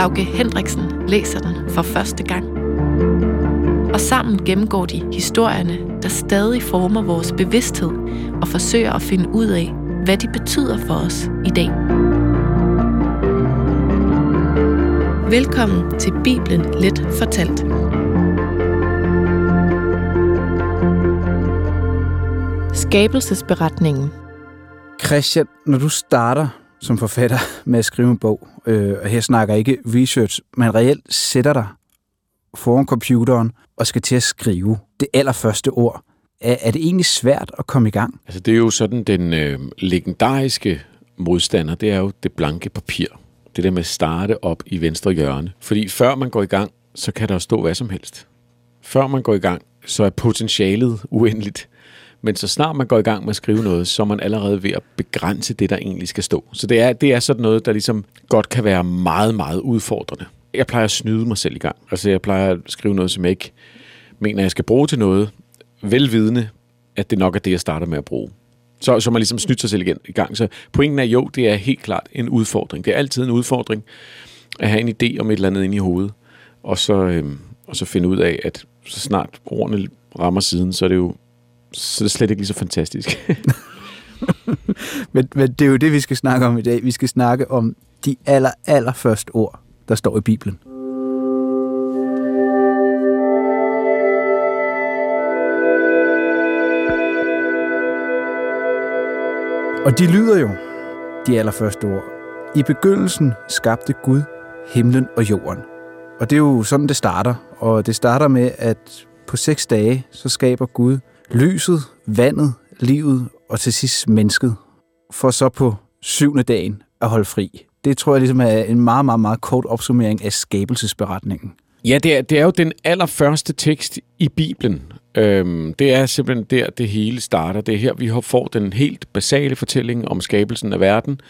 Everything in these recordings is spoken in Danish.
Lauke Hendriksen læser den for første gang. Og sammen gennemgår de historierne, der stadig former vores bevidsthed og forsøger at finde ud af, hvad de betyder for os i dag. Velkommen til Bibelen Let Fortalt. Skabelsesberetningen. Christian, når du starter som forfatter med at skrive en bog, øh, og her snakker ikke research, men reelt sætter dig foran computeren og skal til at skrive det allerførste ord, er, er det egentlig svært at komme i gang? Altså det er jo sådan den øh, legendariske modstander, det er jo det blanke papir. Det der med at starte op i venstre hjørne. Fordi før man går i gang, så kan der stå hvad som helst. Før man går i gang, så er potentialet uendeligt. Men så snart man går i gang med at skrive noget, så er man allerede ved at begrænse det, der egentlig skal stå. Så det er, det er sådan noget, der ligesom godt kan være meget, meget udfordrende. Jeg plejer at snyde mig selv i gang. Altså jeg plejer at skrive noget, som jeg ikke mener, jeg skal bruge til noget, velvidende, at det nok er det, jeg starter med at bruge. Så, så man ligesom snyder sig selv igen i gang. Så pointen er jo, det er helt klart en udfordring. Det er altid en udfordring at have en idé om et eller andet ind i hovedet, og så, øhm, og så finde ud af, at så snart ordene rammer siden, så er det jo så er det slet ikke lige så fantastisk. men, men det er jo det, vi skal snakke om i dag. Vi skal snakke om de aller, aller første ord, der står i Bibelen. Og de lyder jo, de allerførste ord. I begyndelsen skabte Gud himlen og jorden. Og det er jo sådan, det starter. Og det starter med, at på seks dage, så skaber Gud lyset, vandet, livet og til sidst mennesket. For så på syvende dagen at holde fri. Det tror jeg ligesom er en meget, meget, meget kort opsummering af skabelsesberetningen. Ja, det er, det er jo den allerførste tekst i Bibelen. Øhm, det er simpelthen der, det hele starter. Det er her, vi får den helt basale fortælling om skabelsen af verden,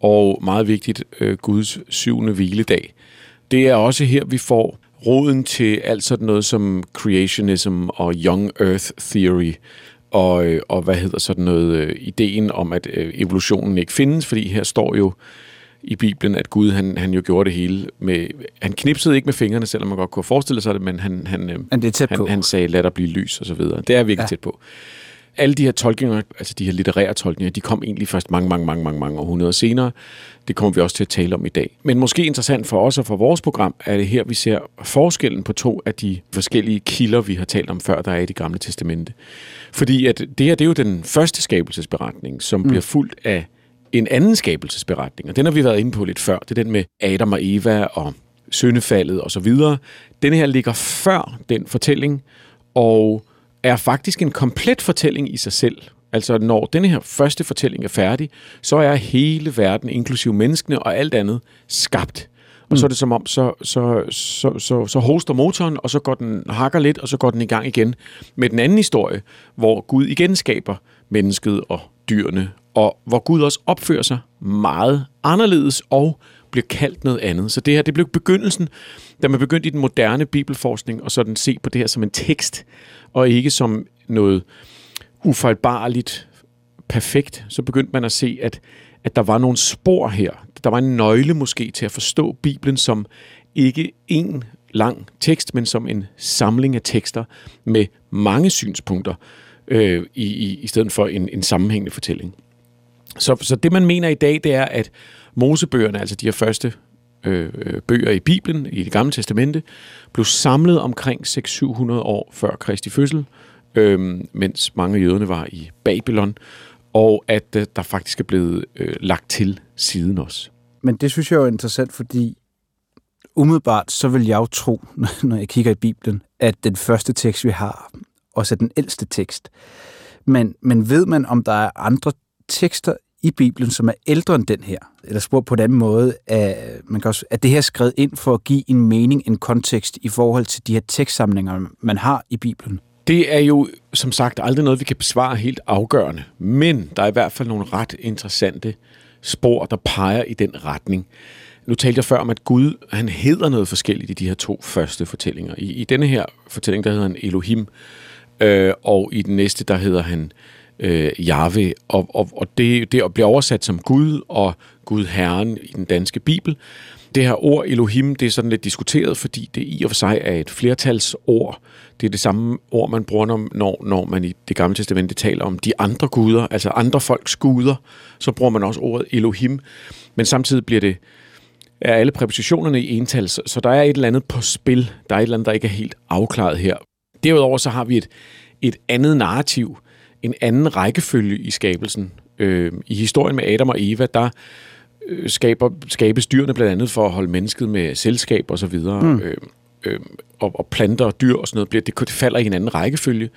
og meget vigtigt, øh, Guds syvende hviledag. Det er også her, vi får roden til alt sådan noget som creationism og young earth theory, og, øh, og hvad hedder sådan noget, øh, ideen om, at øh, evolutionen ikke findes, fordi her står jo i Bibelen, at Gud han, han jo gjorde det hele med... Han knipsede ikke med fingrene, selvom man godt kunne forestille sig det, men han, han, men det er tæt han, på. han sagde, lad der blive lys og så videre. Det er virkelig ja. tæt på. Alle de her tolkninger, altså de her litterære tolkninger, de kom egentlig først mange, mange, mange, mange, mange århundreder senere. Det kommer vi også til at tale om i dag. Men måske interessant for os og for vores program, er det her, vi ser forskellen på to af de forskellige kilder, vi har talt om før, der er i det gamle testamente. Fordi at det her, det er jo den første skabelsesberetning, som mm. bliver fuldt af en anden skabelsesberetning, og den har vi været inde på lidt før. Det er den med Adam og Eva og syndefaldet og så videre. Den her ligger før den fortælling, og er faktisk en komplet fortælling i sig selv. Altså når denne her første fortælling er færdig, så er hele verden, inklusive menneskene og alt andet, skabt. Og mm. så er det som om, så, så, så, så, så hoster motoren, og så går den hakker lidt, og så går den i gang igen med den anden historie, hvor Gud igen skaber mennesket og dyrene, og hvor Gud også opfører sig meget anderledes og bliver kaldt noget andet. Så det her, det blev begyndelsen, da man begyndte i den moderne bibelforskning, og sådan se på det her som en tekst, og ikke som noget ufejlbarligt perfekt, så begyndte man at se, at, at der var nogle spor her. Der var en nøgle måske til at forstå Bibelen som ikke en lang tekst, men som en samling af tekster med mange synspunkter, øh, i, i, i stedet for en, en sammenhængende fortælling. Så, så det, man mener i dag, det er, at Mosebøgerne, altså de her første øh, øh, bøger i Bibelen, i det gamle testamente, blev samlet omkring 600-700 år før Kristi fødsel, øh, mens mange af jøderne var i Babylon, og at øh, der faktisk er blevet øh, lagt til siden også. Men det synes jeg er interessant, fordi umiddelbart så vil jeg jo tro, når jeg kigger i Bibelen, at den første tekst, vi har, også er den ældste tekst. Men, men ved man, om der er andre tekster i Bibelen, som er ældre end den her? Eller spurgt på en anden måde, at, man kan også, at det her skrevet ind for at give en mening, en kontekst i forhold til de her tekstsamlinger, man har i Bibelen? Det er jo, som sagt, aldrig noget, vi kan besvare helt afgørende. Men der er i hvert fald nogle ret interessante spor, der peger i den retning. Nu talte jeg før om, at Gud han hedder noget forskelligt i de her to første fortællinger. I, i denne her fortælling, der hedder han Elohim, øh, og i den næste, der hedder han øh, Jahve. Og, og, og det, det bliver oversat som Gud og Gud Herren i den danske bibel. Det her ord Elohim, det er sådan lidt diskuteret, fordi det i og for sig er et flertalsord. Det er det samme ord, man bruger, når, når man i det gamle testamente taler om de andre guder, altså andre folks guder. Så bruger man også ordet Elohim. Men samtidig bliver det er alle præpositionerne i ental, så der er et eller andet på spil. Der er et eller andet, der ikke er helt afklaret her. Derudover så har vi et, et andet narrativ, en anden rækkefølge i skabelsen. Øh, I historien med Adam og Eva, der øh, skaber, skabes dyrene blandt andet for at holde mennesket med selskab og så videre. Mm. Øh, øh, og, og planter og dyr og sådan noget, det, det falder i en anden rækkefølge.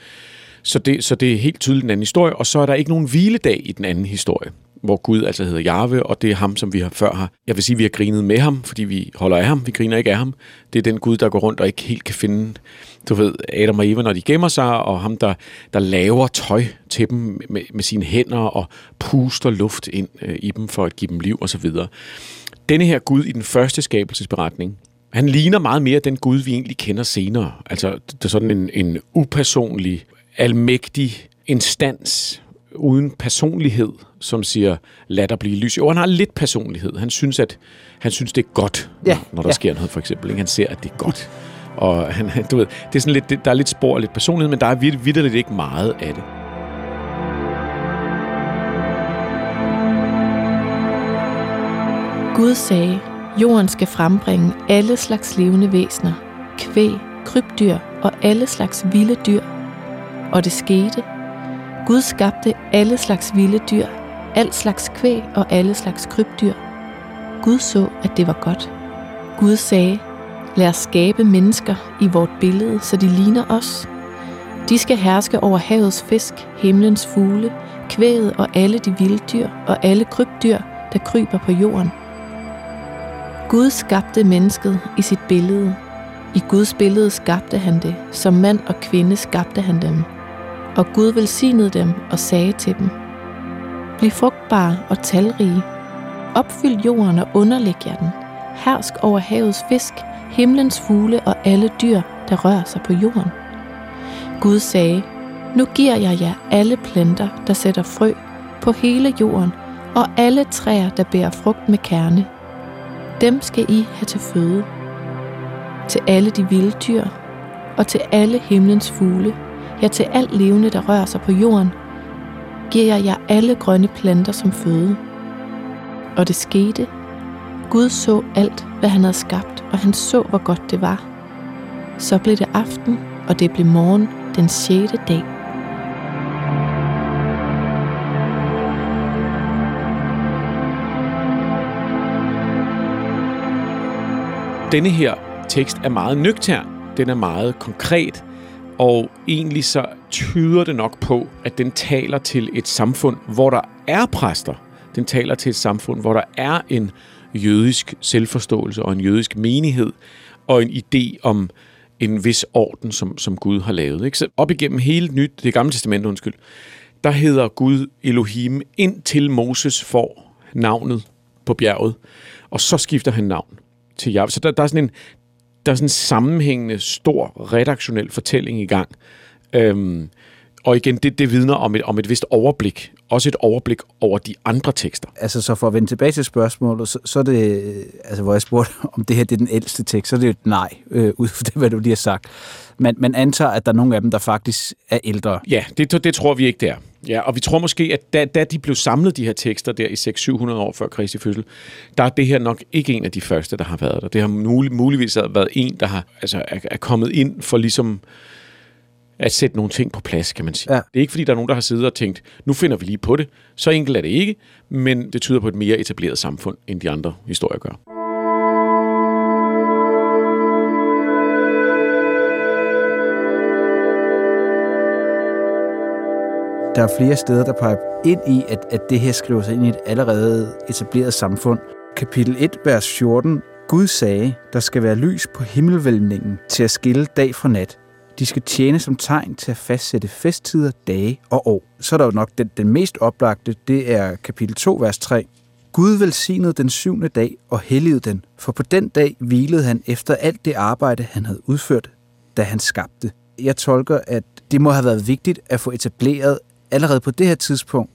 Så det, så det er helt tydeligt en anden historie, og så er der ikke nogen hviledag i den anden historie hvor Gud altså hedder Jahve, og det er ham, som vi har før har. Jeg vil sige, at vi har grinet med ham, fordi vi holder af ham. Vi griner ikke af ham. Det er den Gud, der går rundt og ikke helt kan finde, du ved, Adam og Eva, når de gemmer sig, og ham, der, der laver tøj til dem med, med sine hænder og puster luft ind øh, i dem for at give dem liv osv. Denne her Gud i den første skabelsesberetning, han ligner meget mere den Gud, vi egentlig kender senere. Altså, det er sådan en, en upersonlig, almægtig instans, uden personlighed, som siger, lad der blive lys. Jo, han har lidt personlighed. Han synes, at han synes, det er godt, ja, når der ja. sker noget, for eksempel. Han ser, at det er godt. Og han, du ved, det er sådan lidt, der er lidt spor og lidt personlighed, men der er vidderligt ikke meget af det. Gud sagde, jorden skal frembringe alle slags levende væsener, kvæg, krybdyr og alle slags vilde dyr. Og det skete, Gud skabte alle slags vilde dyr, al slags kvæg og alle slags krybdyr. Gud så, at det var godt. Gud sagde, lad os skabe mennesker i vort billede, så de ligner os. De skal herske over havets fisk, himlens fugle, kvæget og alle de vilde dyr og alle krybdyr, der kryber på jorden. Gud skabte mennesket i sit billede. I Guds billede skabte han det. Som mand og kvinde skabte han dem. Og Gud velsignede dem og sagde til dem, Bliv frugtbare og talrige. Opfyld jorden og underlæg jer den. Hersk over havets fisk, himlens fugle og alle dyr, der rører sig på jorden. Gud sagde, Nu giver jeg jer alle planter, der sætter frø, på hele jorden, og alle træer, der bærer frugt med kerne. Dem skal I have til føde. Til alle de vilde dyr, og til alle himlens fugle, ja til alt levende, der rører sig på jorden, giver jeg jer alle grønne planter som føde. Og det skete. Gud så alt, hvad han havde skabt, og han så, hvor godt det var. Så blev det aften, og det blev morgen den sjette dag. Denne her tekst er meget nøgtern. Den er meget konkret. Og egentlig så tyder det nok på, at den taler til et samfund, hvor der er præster. Den taler til et samfund, hvor der er en jødisk selvforståelse og en jødisk menighed og en idé om en vis orden, som, som Gud har lavet. Ikke? Så op igennem hele nyt, det gamle testament, undskyld, der hedder Gud Elohim, indtil Moses får navnet på bjerget, og så skifter han navn til Jahve. Så der, der er sådan en, der er sådan en sammenhængende, stor redaktionel fortælling i gang. Øhm, og igen, det, det vidner om et, om et vist overblik. Også et overblik over de andre tekster. Altså, så for at vende tilbage til spørgsmålet, så, så er det, øh, altså, hvor jeg spurgte, om det her det er den ældste tekst, så er det jo et nej, øh, ud fra det, hvad du lige har sagt. Men man antager, at der er nogle af dem, der faktisk er ældre. Ja, det, det tror vi ikke, der. Ja, og vi tror måske, at da, da de blev samlet, de her tekster der i 600-700 år før Kristi fødsel, der er det her nok ikke en af de første, der har været der. Det har mulig, muligvis været en, der har, altså, er, er kommet ind for ligesom at sætte nogle ting på plads, kan man sige. Ja. Det er ikke, fordi der er nogen, der har siddet og tænkt, nu finder vi lige på det. Så enkelt er det ikke, men det tyder på et mere etableret samfund, end de andre historier gør. Der er flere steder, der peger ind i, at, at det her skriver sig ind i et allerede etableret samfund. Kapitel 1, vers 14. Gud sagde, der skal være lys på himmelvælvningen til at skille dag fra nat. De skal tjene som tegn til at fastsætte festtider, dage og år. Så er der jo nok den, den mest oplagte, det er kapitel 2, vers 3. Gud velsignede den syvende dag og helligede den, for på den dag hvilede han efter alt det arbejde, han havde udført, da han skabte. Jeg tolker, at det må have været vigtigt at få etableret allerede på det her tidspunkt,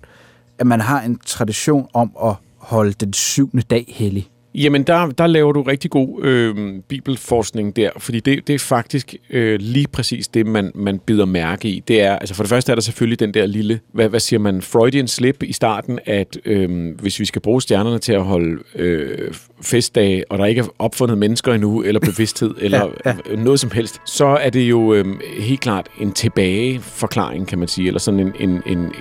at man har en tradition om at holde den syvende dag hellig. Jamen, der, der laver du rigtig god øh, bibelforskning der, fordi det, det er faktisk øh, lige præcis det, man, man bider mærke i. Det er, altså for det første er der selvfølgelig den der lille, hvad, hvad siger man, Freudian slip i starten, at øh, hvis vi skal bruge stjernerne til at holde øh, festdage, og der ikke er opfundet mennesker endnu, eller bevidsthed, eller ja, ja. noget som helst, så er det jo øh, helt klart en tilbageforklaring, kan man sige, eller sådan en, en, en, en,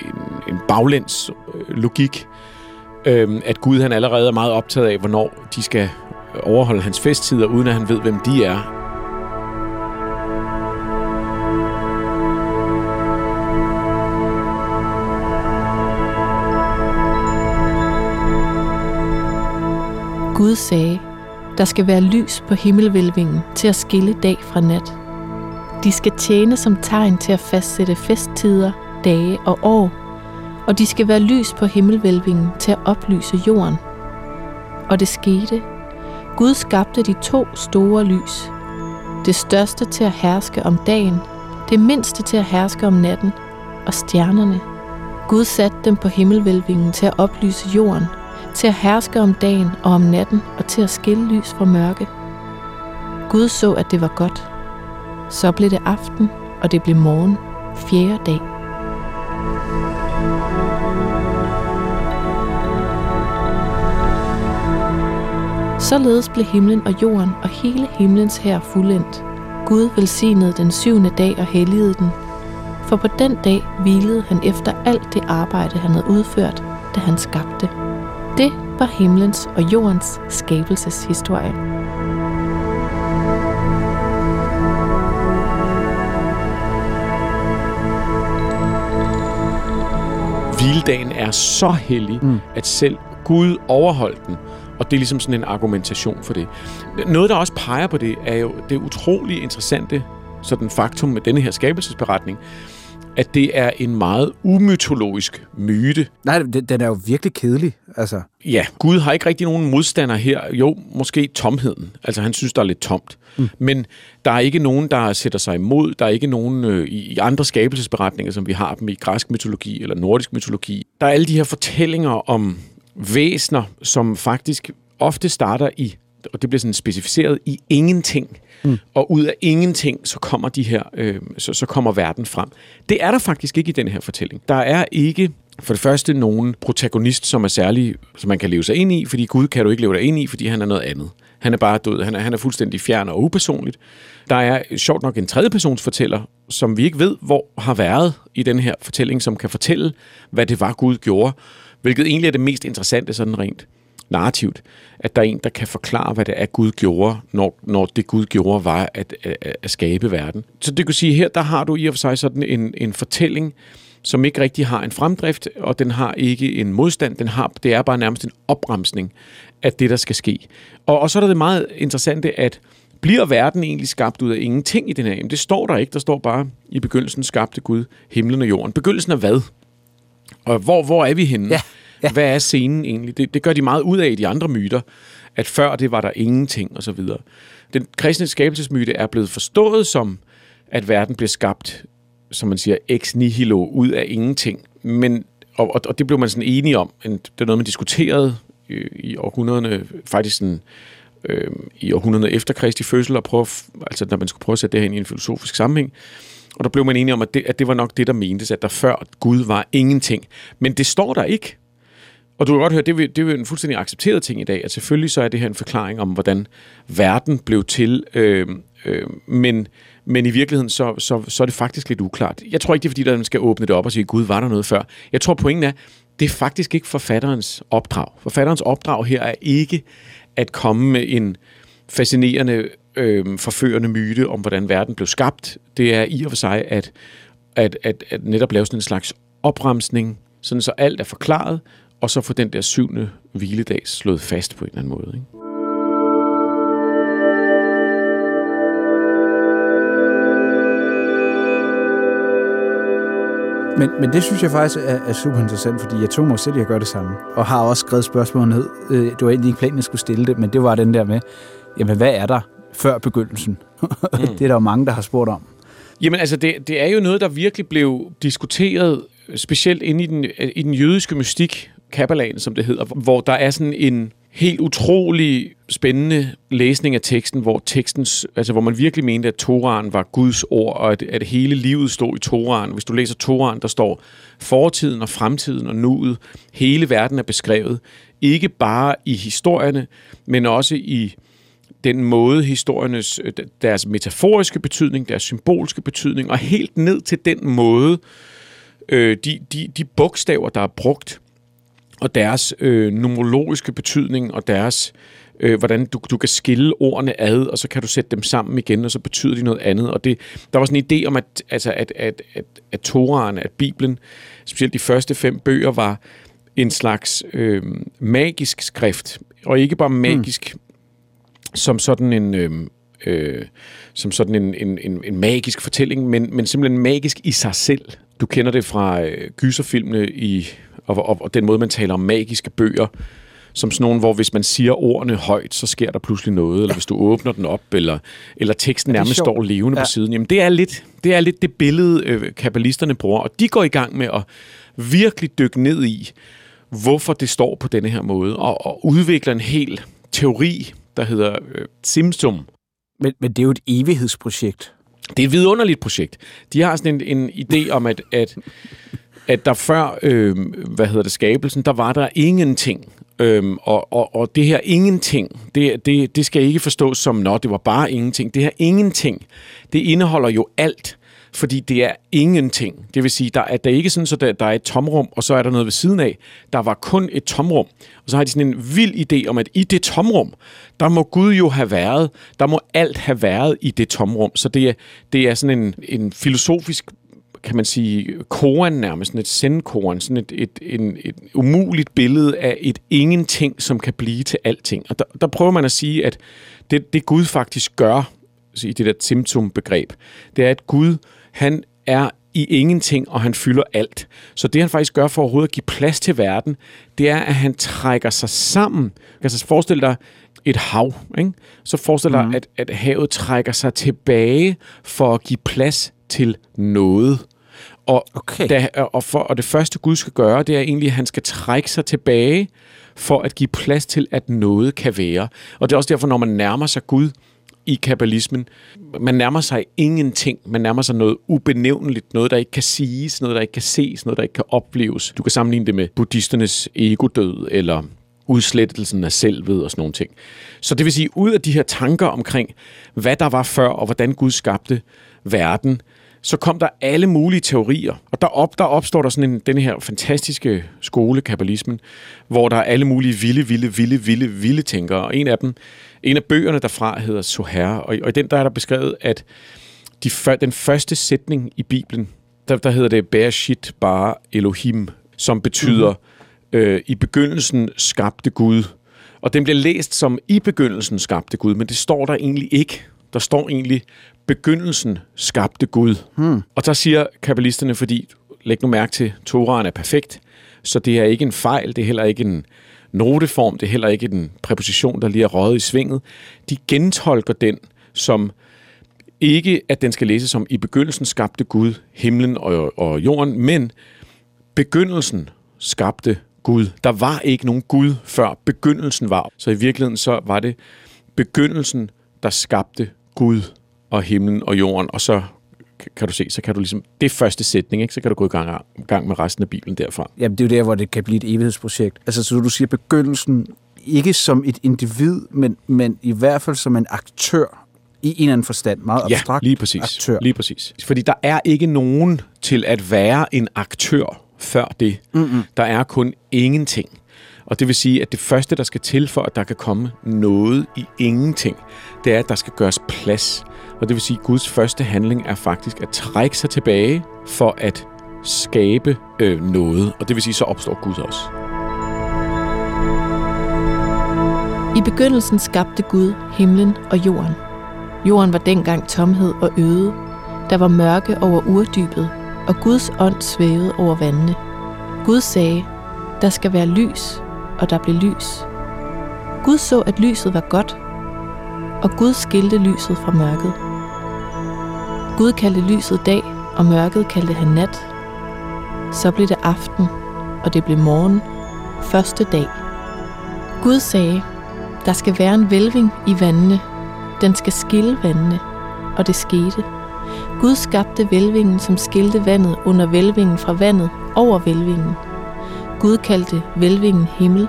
en baglæns øh, logik, øh, at Gud han allerede er meget optaget af, hvornår de skal overholde hans festtider, uden at han ved, hvem de er. Gud sagde, der skal være lys på himmelvælvingen til at skille dag fra nat. De skal tjene som tegn til at fastsætte festtider, dage og år – og de skal være lys på himmelvælvingen til at oplyse jorden. Og det skete. Gud skabte de to store lys. Det største til at herske om dagen, det mindste til at herske om natten, og stjernerne. Gud satte dem på himmelvælvingen til at oplyse jorden, til at herske om dagen og om natten og til at skille lys fra mørke. Gud så, at det var godt. Så blev det aften, og det blev morgen, fjerde dag. Således blev himlen og jorden og hele himlens her fuldendt. Gud velsignede den syvende dag og helligede den, for på den dag hvilede han efter alt det arbejde, han havde udført, da han skabte. Det var himlens og jordens skabelseshistorie. Hviledagen er så hellig, mm. at selv Gud overholdt den. Og det er ligesom sådan en argumentation for det. Noget, der også peger på det, er jo det utrolig interessante sådan faktum med denne her skabelsesberetning, at det er en meget umytologisk myte. Nej, den er jo virkelig kedelig. Altså. Ja, Gud har ikke rigtig nogen modstander her. Jo, måske tomheden. Altså, han synes, der er lidt tomt. Mm. Men der er ikke nogen, der sætter sig imod. Der er ikke nogen øh, i andre skabelsesberetninger, som vi har dem i græsk mytologi eller nordisk mytologi. Der er alle de her fortællinger om væsner, som faktisk ofte starter i, og det bliver sådan specificeret, i ingenting. Mm. Og ud af ingenting, så kommer de her, øh, så, så kommer verden frem. Det er der faktisk ikke i den her fortælling. Der er ikke for det første nogen protagonist, som er særlig, som man kan leve sig ind i, fordi Gud kan du ikke leve dig ind i, fordi han er noget andet. Han er bare død. Han er, han er fuldstændig fjern og upersonligt. Der er sjovt nok en tredjepersons fortæller, som vi ikke ved, hvor har været i den her fortælling, som kan fortælle, hvad det var, Gud gjorde. Hvilket egentlig er det mest interessante sådan rent narrativt, at der er en, der kan forklare, hvad det er, Gud gjorde, når, når det Gud gjorde var at, at, at skabe verden. Så det kunne sige, her der har du i og for sig sådan en, en fortælling, som ikke rigtig har en fremdrift, og den har ikke en modstand, den har, det er bare nærmest en opbremsning af det, der skal ske. Og, og så er der det meget interessante, at bliver verden egentlig skabt ud af ingenting i den her? Jamen, det står der ikke. Der står bare, i begyndelsen skabte Gud himlen og jorden. Begyndelsen af hvad? Og hvor, hvor er vi henne? Ja, ja. Hvad er scenen egentlig? Det, det gør de meget ud af i de andre myter, at før det var der ingenting og så videre. Den kristne skabelsesmyte er blevet forstået som, at verden blev skabt, som man siger, ex nihilo, ud af ingenting. Men, og, og det blev man sådan enige om. Det er noget, man diskuterede i, i århundrederne, faktisk sådan, øh, i århundrederne efter Kristi fødsel, og prøve, altså når man skulle prøve at sætte det her ind i en filosofisk sammenhæng. Og der blev man enige om, at det, at det var nok det, der mentes, at der før Gud var ingenting. Men det står der ikke. Og du kan godt høre, det er, det er en fuldstændig accepteret ting i dag, at selvfølgelig så er det her en forklaring om, hvordan verden blev til, øh, øh, men, men i virkeligheden så, så, så er det faktisk lidt uklart. Jeg tror ikke, det er fordi, man skal åbne det op og sige, Gud, var der noget før? Jeg tror, pointen er, det er faktisk ikke forfatterens opdrag. Forfatterens opdrag her er ikke at komme med en fascinerende øh, forførende myte om, hvordan verden blev skabt. Det er i og for sig at, at, at, at netop lave sådan en slags opremsning, sådan så alt er forklaret, og så få den der syvende hviledag slået fast på en eller anden måde. Ikke? Men, men det synes jeg faktisk er, er super interessant, fordi jeg tog mig selv i at gøre det samme, og har også skrevet spørgsmål ned. Øh, det var egentlig ikke planen, at jeg skulle stille det, men det var den der med, jamen hvad er der før begyndelsen? Mm. det er der jo mange, der har spurgt om. Jamen altså, det, det er jo noget, der virkelig blev diskuteret, specielt inde i den, i den jødiske mystik, Kabbalaen, som det hedder, hvor der er sådan en helt utrolig spændende læsning af teksten, hvor teksten, altså hvor man virkelig mente, at Toraen var Guds ord, og at, at hele livet stod i Toraen. Hvis du læser Toraen, der står fortiden og fremtiden og nuet. Hele verden er beskrevet. Ikke bare i historierne, men også i den måde historiernes, deres metaforiske betydning, deres symbolske betydning, og helt ned til den måde, øh, de, de, de bogstaver, der er brugt, og deres øh, numerologiske betydning, og deres, øh, hvordan du, du kan skille ordene ad, og så kan du sætte dem sammen igen, og så betyder de noget andet. Og det, der var sådan en idé om, at, altså, at, at, at, at Toraen, at Bibelen, specielt de første fem bøger, var en slags øh, magisk skrift, og ikke bare magisk mm. Som sådan en... Øh, øh, som sådan en, en, en, en magisk fortælling, men, men simpelthen magisk i sig selv. Du kender det fra øh, gyserfilmene i og, og, og den måde, man taler om magiske bøger, som sådan nogle, hvor hvis man siger ordene højt, så sker der pludselig noget, eller hvis du åbner den op, eller, eller teksten nærmest står levende ja. på siden. Jamen, det er lidt det, er lidt det billede, øh, kabbalisterne bruger, og de går i gang med at virkelig dykke ned i, hvorfor det står på denne her måde, og, og udvikler en hel teori, der hedder øh, Simsum. Men, men det er jo et evighedsprojekt. Det er et vidunderligt projekt. De har sådan en, en idé om, at, at at der før, øh, hvad hedder det, skabelsen, der var der ingenting. Øhm, og, og, og det her ingenting, det, det, det skal ikke forstås som, nå, det var bare ingenting. Det her ingenting, det indeholder jo alt, fordi det er ingenting. Det vil sige, der er, der er ikke sådan, så der, der er et tomrum, og så er der noget ved siden af. Der var kun et tomrum. Og så har de sådan en vild idé om, at i det tomrum, der må Gud jo have været. Der må alt have været i det tomrum. Så det er, det er sådan en, en filosofisk kan man sige, koren nærmest, sådan et sendkoren, sådan et, et, et, et umuligt billede af et ingenting, som kan blive til alting. Og der, der prøver man at sige, at det, det Gud faktisk gør, i det der timtum-begreb, det er, at Gud, han er i ingenting, og han fylder alt. Så det, han faktisk gør for overhovedet at give plads til verden, det er, at han trækker sig sammen. Altså forestil dig et hav. Ikke? Så forestil dig, mm. at, at havet trækker sig tilbage for at give plads til noget. Og, okay. da, og, for, og det første Gud skal gøre, det er egentlig, at han skal trække sig tilbage for at give plads til, at noget kan være. Og det er også derfor, når man nærmer sig Gud i kabbalismen, man nærmer sig ingenting. Man nærmer sig noget ubenævnligt, noget, der ikke kan siges, noget, der ikke kan ses, noget, der ikke kan opleves. Du kan sammenligne det med buddhisternes egodød, eller udslettelsen af selvet og sådan nogle ting. Så det vil sige, ud af de her tanker omkring, hvad der var før, og hvordan Gud skabte verden, så kom der alle mulige teorier. Og der, op, der opstår der sådan en, den her fantastiske skole, kabbalismen, hvor der er alle mulige vilde, vilde, vilde, vilde, vilde tænkere. Og en af dem, en af bøgerne derfra hedder Soher, og, og i den der er der beskrevet, at de, den første sætning i Bibelen, der, der hedder det Bereshit bare Elohim, som betyder, mm-hmm. øh, i begyndelsen skabte Gud. Og den bliver læst som i begyndelsen skabte Gud, men det står der egentlig ikke. Der står egentlig, begyndelsen skabte Gud. Hmm. Og der siger kabbalisterne, fordi, læg nu mærke til, Toraen er perfekt, så det er ikke en fejl, det er heller ikke en noteform, det er heller ikke en præposition, der lige er røget i svinget. De gentolker den som ikke, at den skal læses som i begyndelsen skabte Gud himlen og, og jorden, men begyndelsen skabte Gud. Der var ikke nogen Gud, før begyndelsen var. Så i virkeligheden så var det begyndelsen, der skabte Gud og himlen og jorden, og så kan du se, så kan du ligesom, det er første sætning, ikke? så kan du gå i gang, gang med resten af Bibelen derfra. Jamen, det er jo der, hvor det kan blive et evighedsprojekt. Altså, så du siger begyndelsen, ikke som et individ, men, men i hvert fald som en aktør i en eller anden forstand. Meget abstrakt ja, lige præcis. aktør. lige præcis. Fordi der er ikke nogen til at være en aktør før det. Mm-hmm. Der er kun ingenting. Og det vil sige, at det første, der skal til for, at der kan komme noget i ingenting, det er, at der skal gøres plads. Og det vil sige, at Guds første handling er faktisk at trække sig tilbage for at skabe øh, noget, og det vil sige, så opstår Gud også. I begyndelsen skabte Gud himlen og jorden. Jorden var dengang tomhed og øde. Der var mørke over urdybet, og Guds ånd svævede over vandene. Gud sagde, der skal være lys, og der blev lys. Gud så, at lyset var godt, og Gud skilte lyset fra mørket. Gud kaldte lyset dag, og mørket kaldte han nat. Så blev det aften, og det blev morgen, første dag. Gud sagde, der skal være en vælving i vandene. Den skal skille vandene, og det skete. Gud skabte vælvingen, som skilte vandet under vælvingen fra vandet over vælvingen. Gud kaldte vælvingen himmel.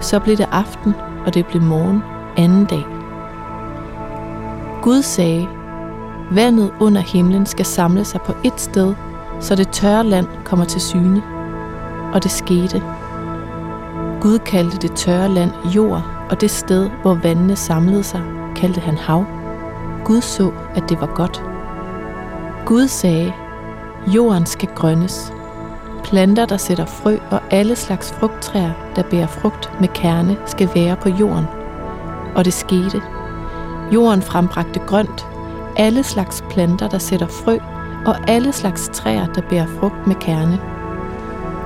Så blev det aften, og det blev morgen anden dag. Gud sagde, vandet under himlen skal samle sig på et sted, så det tørre land kommer til syne. Og det skete. Gud kaldte det tørre land jord, og det sted, hvor vandene samlede sig, kaldte han hav. Gud så, at det var godt. Gud sagde, jorden skal grønnes. Planter, der sætter frø og alle slags frugttræer, der bærer frugt med kerne, skal være på jorden. Og det skete. Jorden frembragte grønt, alle slags planter, der sætter frø, og alle slags træer, der bærer frugt med kerne.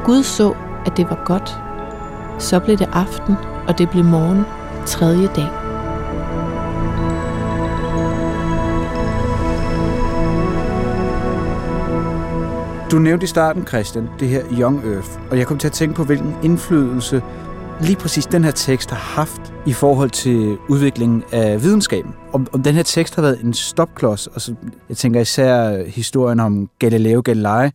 Gud så, at det var godt. Så blev det aften, og det blev morgen, tredje dag. Du nævnte i starten, Christian, det her Young Earth, og jeg kom til at tænke på, hvilken indflydelse lige præcis den her tekst har haft i forhold til udviklingen af videnskaben. Om, om den her tekst har været en stopklods, og så, jeg tænker især historien om Galileo Galilei,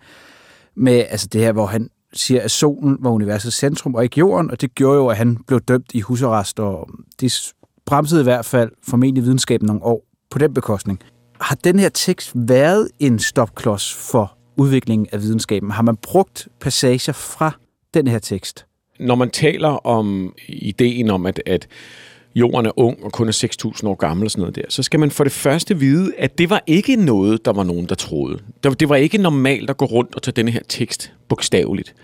med altså det her, hvor han siger, at solen var universets centrum og ikke jorden, og det gjorde jo, at han blev dømt i husarrest, og det bremsede i hvert fald formentlig videnskaben nogle år på den bekostning. Har den her tekst været en stopklods for udviklingen af videnskaben? Har man brugt passager fra den her tekst? Når man taler om ideen om, at, at jorden er ung og kun er 6.000 år gammel og sådan noget der, så skal man for det første vide, at det var ikke noget, der var nogen, der troede. Det var ikke normalt at gå rundt og tage denne her tekst bogstaveligt.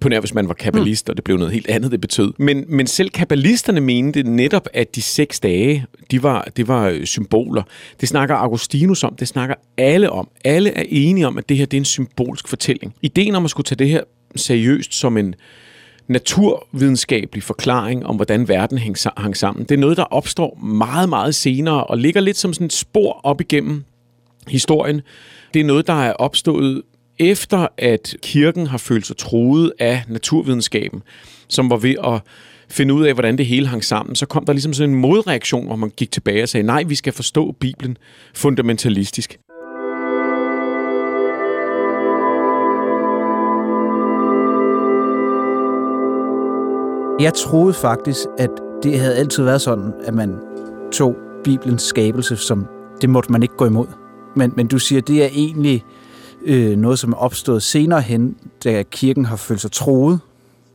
På nær, hvis man var kabbalist, og det blev noget helt andet, det betød. Men, men selv kabbalisterne mente netop, at de seks dage, de var, det var symboler. Det snakker Augustinus om, det snakker alle om. Alle er enige om, at det her det er en symbolsk fortælling. Ideen om at skulle tage det her seriøst som en, naturvidenskabelig forklaring om, hvordan verden hang sammen. Det er noget, der opstår meget, meget senere og ligger lidt som sådan et spor op igennem historien. Det er noget, der er opstået efter, at kirken har følt sig troet af naturvidenskaben, som var ved at finde ud af, hvordan det hele hang sammen, så kom der ligesom sådan en modreaktion, hvor man gik tilbage og sagde, nej, vi skal forstå Bibelen fundamentalistisk. Jeg troede faktisk, at det havde altid været sådan, at man tog Bibelens skabelse som, det måtte man ikke gå imod. Men, men du siger, det er egentlig øh, noget, som er opstået senere hen, da kirken har følt sig troet.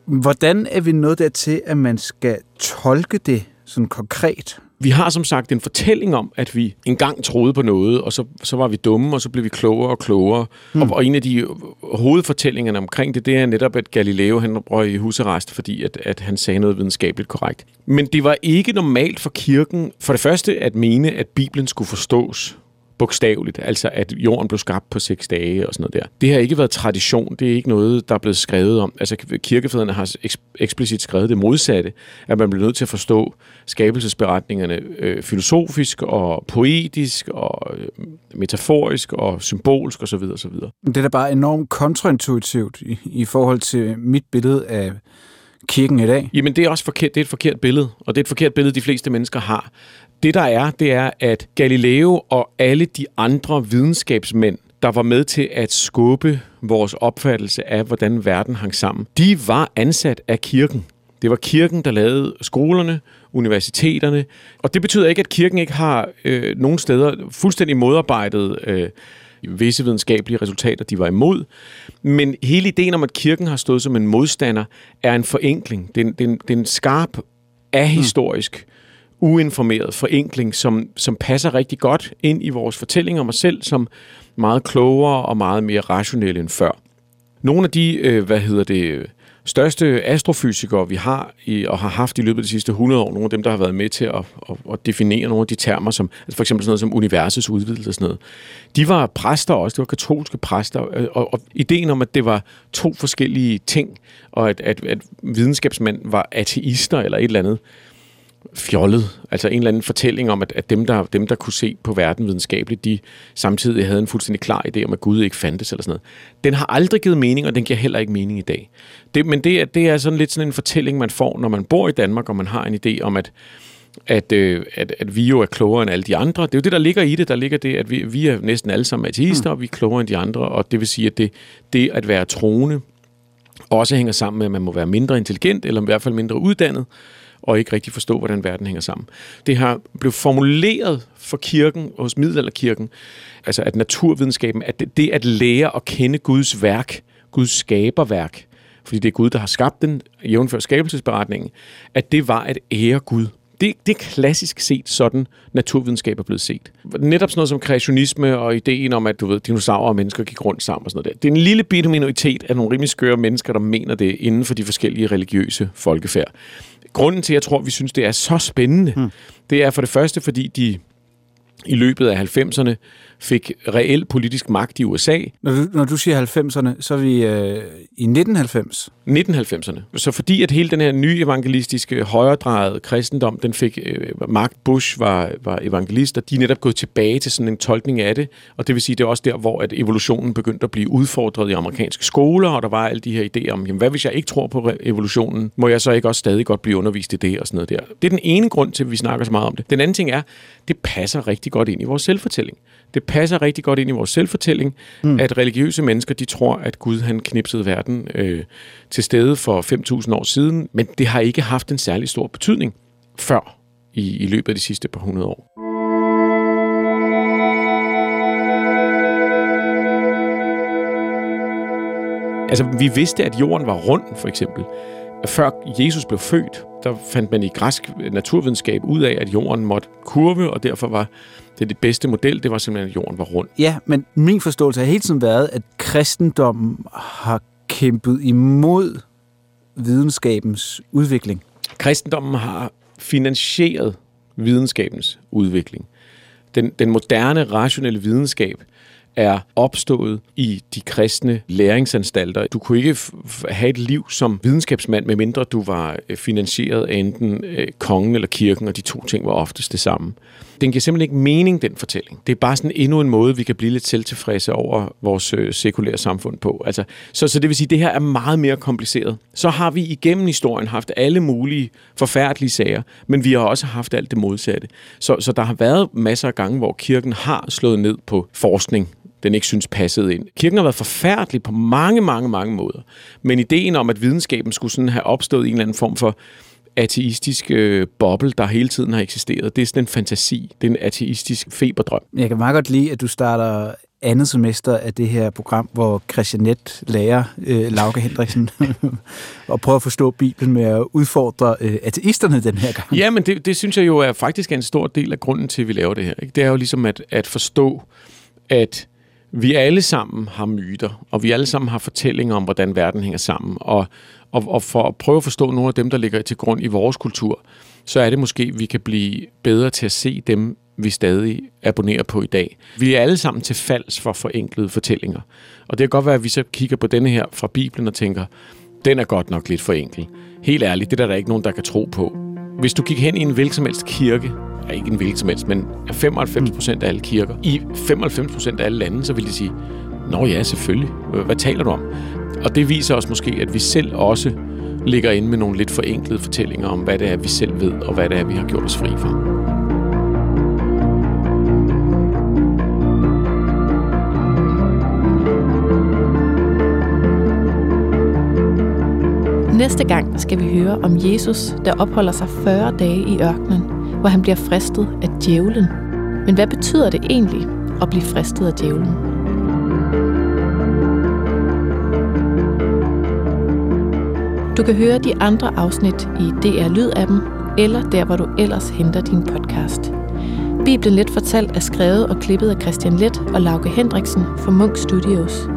Hvordan er vi nået dertil, at man skal tolke det sådan konkret? Vi har som sagt en fortælling om, at vi engang troede på noget, og så, så var vi dumme, og så blev vi klogere og klogere. Mm. Og, og en af de hovedfortællingerne omkring det, det er netop, at Galileo han røg i husarrest, fordi at, at han sagde noget videnskabeligt korrekt. Men det var ikke normalt for kirken, for det første at mene, at Bibelen skulle forstås bogstaveligt, altså at jorden blev skabt på seks dage og sådan noget der. Det har ikke været tradition, det er ikke noget, der er blevet skrevet om. Altså kirkefædrene har eksplicit skrevet det modsatte, at man bliver nødt til at forstå skabelsesberetningerne øh, filosofisk og poetisk og øh, metaforisk og symbolsk osv. osv. Det er da bare enormt kontraintuitivt i, i forhold til mit billede af kirken i dag. Jamen det er også forkert, det er et forkert billede, og det er et forkert billede, de fleste mennesker har. Det der er, det er, at Galileo og alle de andre videnskabsmænd, der var med til at skubbe vores opfattelse af, hvordan verden hang sammen, de var ansat af kirken. Det var kirken, der lavede skolerne, universiteterne, og det betyder ikke, at kirken ikke har øh, nogen steder fuldstændig modarbejdet øh, visse videnskabelige resultater, de var imod. Men hele ideen om, at kirken har stået som en modstander, er en forenkling. Det er en, det er en, det er en skarp, ahistorisk, mm uinformeret forenkling, som, som passer rigtig godt ind i vores fortælling om os selv, som meget klogere og meget mere rationelle end før. nogle af de, øh, hvad hedder det, største astrofysikere, vi har i, og har haft i løbet af de sidste 100 år, nogle af dem, der har været med til at, at, at definere nogle af de termer, som altså for eksempel sådan noget som universets udvidelse og sådan noget, de var præster også, det var katolske præster, øh, og, og ideen om, at det var to forskellige ting, og at, at, at videnskabsmænd var ateister eller et eller andet, fjollet. Altså en eller anden fortælling om, at, at dem, der, dem, der kunne se på verden videnskabeligt, de samtidig havde en fuldstændig klar idé om, at Gud ikke fandtes eller sådan noget. Den har aldrig givet mening, og den giver heller ikke mening i dag. Det, men det, er, det er sådan lidt sådan en fortælling, man får, når man bor i Danmark, og man har en idé om, at at, øh, at, at vi jo er klogere end alle de andre. Det er jo det, der ligger i det. Der ligger det, at vi, vi er næsten alle sammen ateister, mm. og vi er klogere end de andre, og det vil sige, at det, det at være troende også hænger sammen med, at man må være mindre intelligent, eller i hvert fald mindre uddannet, og ikke rigtig forstå, hvordan verden hænger sammen. Det har blevet formuleret for kirken, hos middelalderkirken, altså at naturvidenskaben, at det, det at lære at kende Guds værk, Guds skaberværk, fordi det er Gud, der har skabt den, jævnfør skabelsesberetningen, at det var at ære Gud. Det, det er klassisk set sådan, naturvidenskab er blevet set. Netop sådan noget som kreationisme og ideen om, at du ved, dinosaurer og mennesker gik rundt sammen og sådan noget der. Det er en lille bitte minoritet af nogle rimelig skøre mennesker, der mener det inden for de forskellige religiøse folkefærd. Grunden til, at jeg tror, at vi synes, det er så spændende, hmm. det er for det første, fordi de i løbet af 90'erne fik reel politisk magt i USA. Når du, når du siger 90'erne, så er vi øh, i 1990? 1990'erne. Så fordi at hele den her nye evangelistiske, højredrejede kristendom, den fik øh, magt, Bush var, var evangelist, og de er netop gået tilbage til sådan en tolkning af det. Og det vil sige, det er også der, hvor at evolutionen begyndte at blive udfordret i amerikanske skoler, og der var alle de her idéer om, jamen, hvad hvis jeg ikke tror på evolutionen? Må jeg så ikke også stadig godt blive undervist i det og sådan noget der? Det er den ene grund til, at vi snakker så meget om det. Den anden ting er, det passer rigtig godt ind i vores selvfortælling. Det passer rigtig godt ind i vores selvfortælling, mm. at religiøse mennesker, de tror, at Gud han knipsede verden øh, til stede for 5.000 år siden, men det har ikke haft en særlig stor betydning før i, i løbet af de sidste par hundrede år. Altså, vi vidste, at jorden var rund, for eksempel. Før Jesus blev født, der fandt man i græsk naturvidenskab ud af, at jorden måtte kurve, og derfor var det, det bedste model, det var simpelthen, at jorden var rund. Ja, men min forståelse har hele tiden været, at kristendommen har kæmpet imod videnskabens udvikling. Kristendommen har finansieret videnskabens udvikling. Den, den moderne, rationelle videnskab er opstået i de kristne læringsanstalter. Du kunne ikke have et liv som videnskabsmand, medmindre du var øh, finansieret af enten øh, kongen eller kirken, og de to ting var oftest det samme. Den giver simpelthen ikke mening, den fortælling. Det er bare sådan endnu en måde, vi kan blive lidt selvtilfredse over vores øh, sekulære samfund på. Altså, så, så det vil sige, at det her er meget mere kompliceret. Så har vi igennem historien haft alle mulige forfærdelige sager, men vi har også haft alt det modsatte. Så, så der har været masser af gange, hvor kirken har slået ned på forskning, den ikke synes passede ind. Kirken har været forfærdelig på mange, mange, mange måder. Men ideen om, at videnskaben skulle sådan have opstået i en eller anden form for ateistisk øh, boble, der hele tiden har eksisteret. Det er sådan en fantasi. Det er en ateistisk feberdrøm. Jeg kan meget godt lide, at du starter andet semester af det her program, hvor Christian Net lærer øh, Lauke Hendriksen og prøver at forstå Bibelen med at udfordre øh, ateisterne den her gang. Ja, men det, det synes jeg jo er faktisk en stor del af grunden til, at vi laver det her. Ikke? Det er jo ligesom at, at forstå, at vi alle sammen har myter, og vi alle sammen har fortællinger om, hvordan verden hænger sammen. Og, og, og for at prøve at forstå nogle af dem, der ligger til grund i vores kultur, så er det måske, at vi kan blive bedre til at se dem, vi stadig abonnerer på i dag. Vi er alle sammen til falds for forenklede fortællinger. Og det kan godt være, at vi så kigger på denne her fra Bibelen og tænker, den er godt nok lidt for enkel. Helt ærligt, det er der ikke nogen, der kan tro på. Hvis du gik hen i en hvilken kirke, er ikke en hvilken som helst, men 95 procent af alle kirker, i 95 procent af alle lande, så vil de sige, Nå ja, selvfølgelig. Hvad taler du om? Og det viser os måske, at vi selv også ligger inde med nogle lidt forenklede fortællinger om, hvad det er, vi selv ved, og hvad det er, vi har gjort os fri for. Næste gang skal vi høre om Jesus, der opholder sig 40 dage i ørkenen, hvor han bliver fristet af djævlen. Men hvad betyder det egentlig at blive fristet af djævlen? Du kan høre de andre afsnit i DR Lyd-appen, eller der, hvor du ellers henter din podcast. Bibelen Let Fortalt er skrevet og klippet af Christian Let og Lauke Hendriksen for Munk Studios.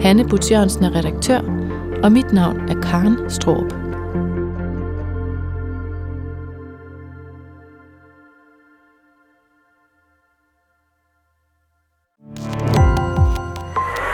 Hanne Butz Jørgensen er redaktør, og mit navn er Karen Stroop.